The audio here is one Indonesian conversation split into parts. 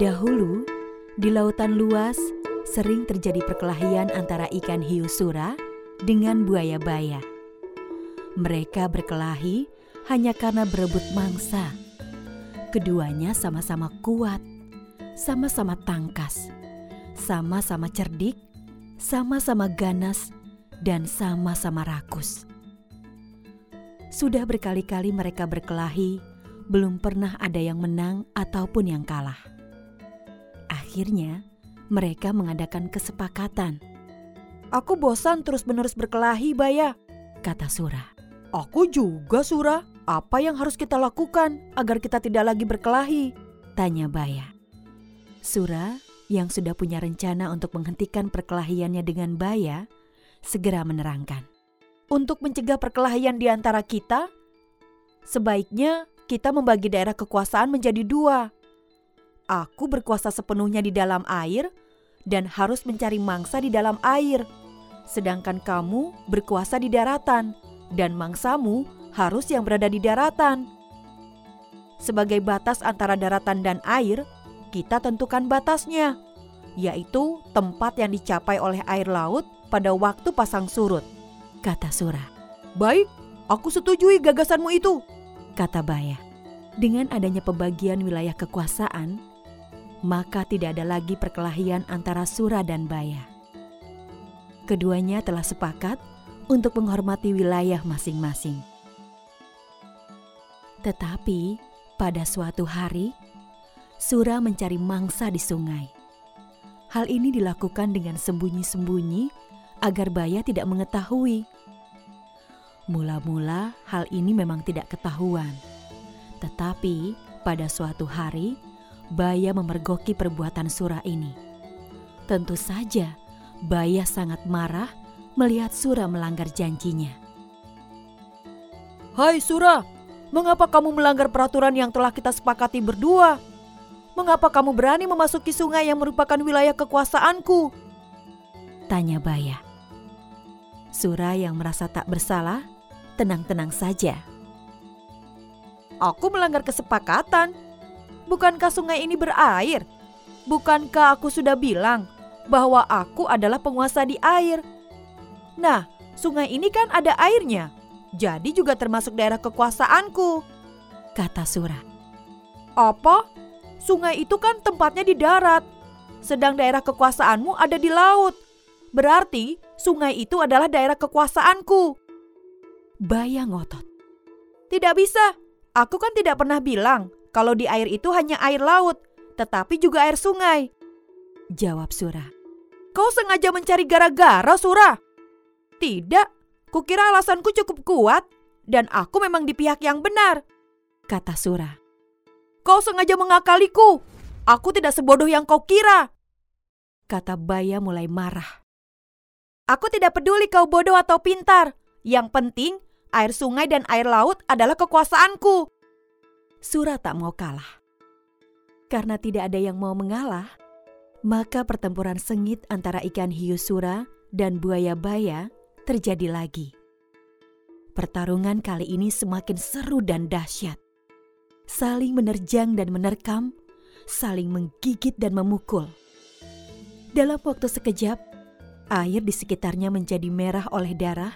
Dahulu, di lautan luas sering terjadi perkelahian antara ikan hiu sura dengan buaya baya. Mereka berkelahi hanya karena berebut mangsa. Keduanya sama-sama kuat, sama-sama tangkas, sama-sama cerdik, sama-sama ganas, dan sama-sama rakus. Sudah berkali-kali mereka berkelahi, belum pernah ada yang menang ataupun yang kalah. Akhirnya, mereka mengadakan kesepakatan. Aku bosan terus-menerus berkelahi, Baya, kata Sura. Aku juga, Sura. Apa yang harus kita lakukan agar kita tidak lagi berkelahi? Tanya Baya. Sura yang sudah punya rencana untuk menghentikan perkelahiannya dengan Baya, segera menerangkan. Untuk mencegah perkelahian di antara kita, sebaiknya kita membagi daerah kekuasaan menjadi dua. Aku berkuasa sepenuhnya di dalam air dan harus mencari mangsa di dalam air. Sedangkan kamu berkuasa di daratan dan mangsamu harus yang berada di daratan. Sebagai batas antara daratan dan air, kita tentukan batasnya, yaitu tempat yang dicapai oleh air laut pada waktu pasang surut, kata Sura. Baik, aku setujui gagasanmu itu, kata Baya. Dengan adanya pembagian wilayah kekuasaan, maka tidak ada lagi perkelahian antara Sura dan Baya. Keduanya telah sepakat untuk menghormati wilayah masing-masing. Tetapi pada suatu hari, Sura mencari mangsa di sungai. Hal ini dilakukan dengan sembunyi-sembunyi agar Baya tidak mengetahui. Mula-mula hal ini memang tidak ketahuan. Tetapi pada suatu hari, Baya memergoki perbuatan Sura ini. Tentu saja, Baya sangat marah melihat Sura melanggar janjinya. Hai Sura, Mengapa kamu melanggar peraturan yang telah kita sepakati berdua? Mengapa kamu berani memasuki sungai yang merupakan wilayah kekuasaanku? Tanya Baya. Sura yang merasa tak bersalah, tenang-tenang saja. Aku melanggar kesepakatan. Bukankah sungai ini berair? Bukankah aku sudah bilang bahwa aku adalah penguasa di air? Nah, sungai ini kan ada airnya jadi juga termasuk daerah kekuasaanku. Kata Sura. Apa? Sungai itu kan tempatnya di darat, sedang daerah kekuasaanmu ada di laut. Berarti sungai itu adalah daerah kekuasaanku. Baya ngotot. Tidak bisa, aku kan tidak pernah bilang kalau di air itu hanya air laut, tetapi juga air sungai. Jawab Sura. Kau sengaja mencari gara-gara, Sura? Tidak, Kukira alasanku cukup kuat dan aku memang di pihak yang benar, kata Sura. Kau sengaja mengakaliku. Aku tidak sebodoh yang kau kira, kata Baya mulai marah. Aku tidak peduli kau bodoh atau pintar. Yang penting air sungai dan air laut adalah kekuasaanku. Sura tak mau kalah. Karena tidak ada yang mau mengalah, maka pertempuran sengit antara ikan hiu Sura dan buaya Baya terjadi lagi. Pertarungan kali ini semakin seru dan dahsyat. Saling menerjang dan menerkam, saling menggigit dan memukul. Dalam waktu sekejap, air di sekitarnya menjadi merah oleh darah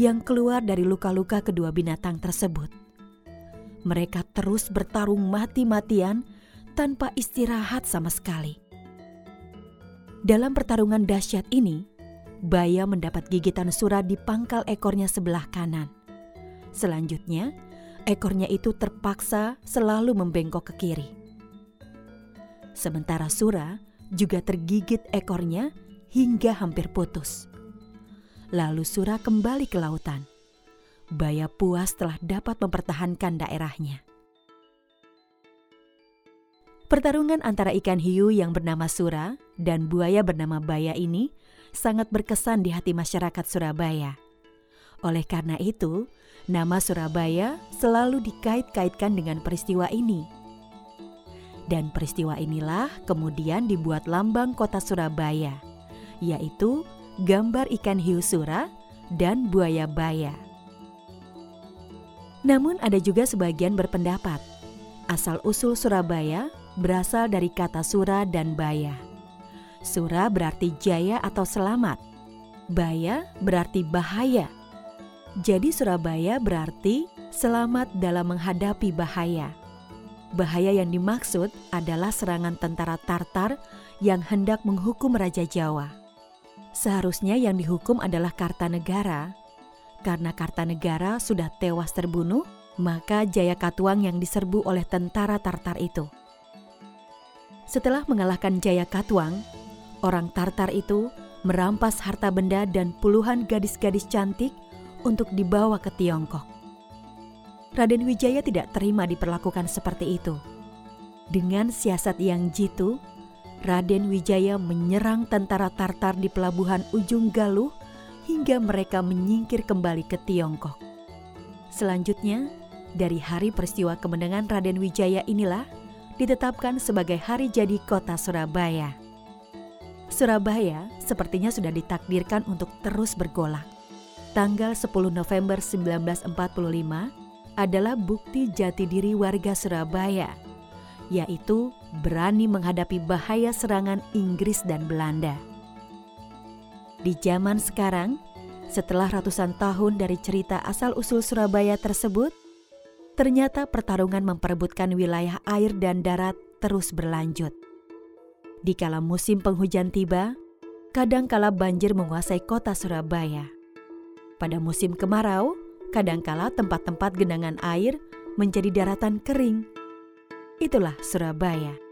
yang keluar dari luka-luka kedua binatang tersebut. Mereka terus bertarung mati-matian tanpa istirahat sama sekali. Dalam pertarungan dahsyat ini, Baya mendapat gigitan Sura di pangkal ekornya sebelah kanan. Selanjutnya, ekornya itu terpaksa selalu membengkok ke kiri. Sementara Sura juga tergigit ekornya hingga hampir putus. Lalu Sura kembali ke lautan. Baya puas telah dapat mempertahankan daerahnya. Pertarungan antara ikan hiu yang bernama Sura dan buaya bernama Baya ini sangat berkesan di hati masyarakat Surabaya. Oleh karena itu, nama Surabaya selalu dikait-kaitkan dengan peristiwa ini. Dan peristiwa inilah kemudian dibuat lambang kota Surabaya, yaitu gambar ikan hiu sura dan buaya baya. Namun ada juga sebagian berpendapat, asal-usul Surabaya berasal dari kata sura dan baya. Sura berarti jaya atau selamat. Baya berarti bahaya. Jadi Surabaya berarti selamat dalam menghadapi bahaya. Bahaya yang dimaksud adalah serangan tentara Tartar yang hendak menghukum Raja Jawa. Seharusnya yang dihukum adalah Kartanegara. Karena Kartanegara sudah tewas terbunuh, maka Jaya Katuang yang diserbu oleh tentara Tartar itu. Setelah mengalahkan Jaya Katuang, orang Tartar itu merampas harta benda dan puluhan gadis-gadis cantik untuk dibawa ke Tiongkok. Raden Wijaya tidak terima diperlakukan seperti itu. Dengan siasat yang jitu, Raden Wijaya menyerang tentara Tartar di pelabuhan Ujung Galuh hingga mereka menyingkir kembali ke Tiongkok. Selanjutnya, dari hari peristiwa kemenangan Raden Wijaya inilah ditetapkan sebagai hari jadi kota Surabaya. Surabaya sepertinya sudah ditakdirkan untuk terus bergolak. Tanggal 10 November 1945 adalah bukti jati diri warga Surabaya, yaitu berani menghadapi bahaya serangan Inggris dan Belanda. Di zaman sekarang, setelah ratusan tahun dari cerita asal-usul Surabaya tersebut, ternyata pertarungan memperebutkan wilayah air dan darat terus berlanjut. Di kala musim penghujan tiba, kadangkala banjir menguasai kota Surabaya. Pada musim kemarau, kadangkala tempat-tempat genangan air menjadi daratan kering. Itulah Surabaya.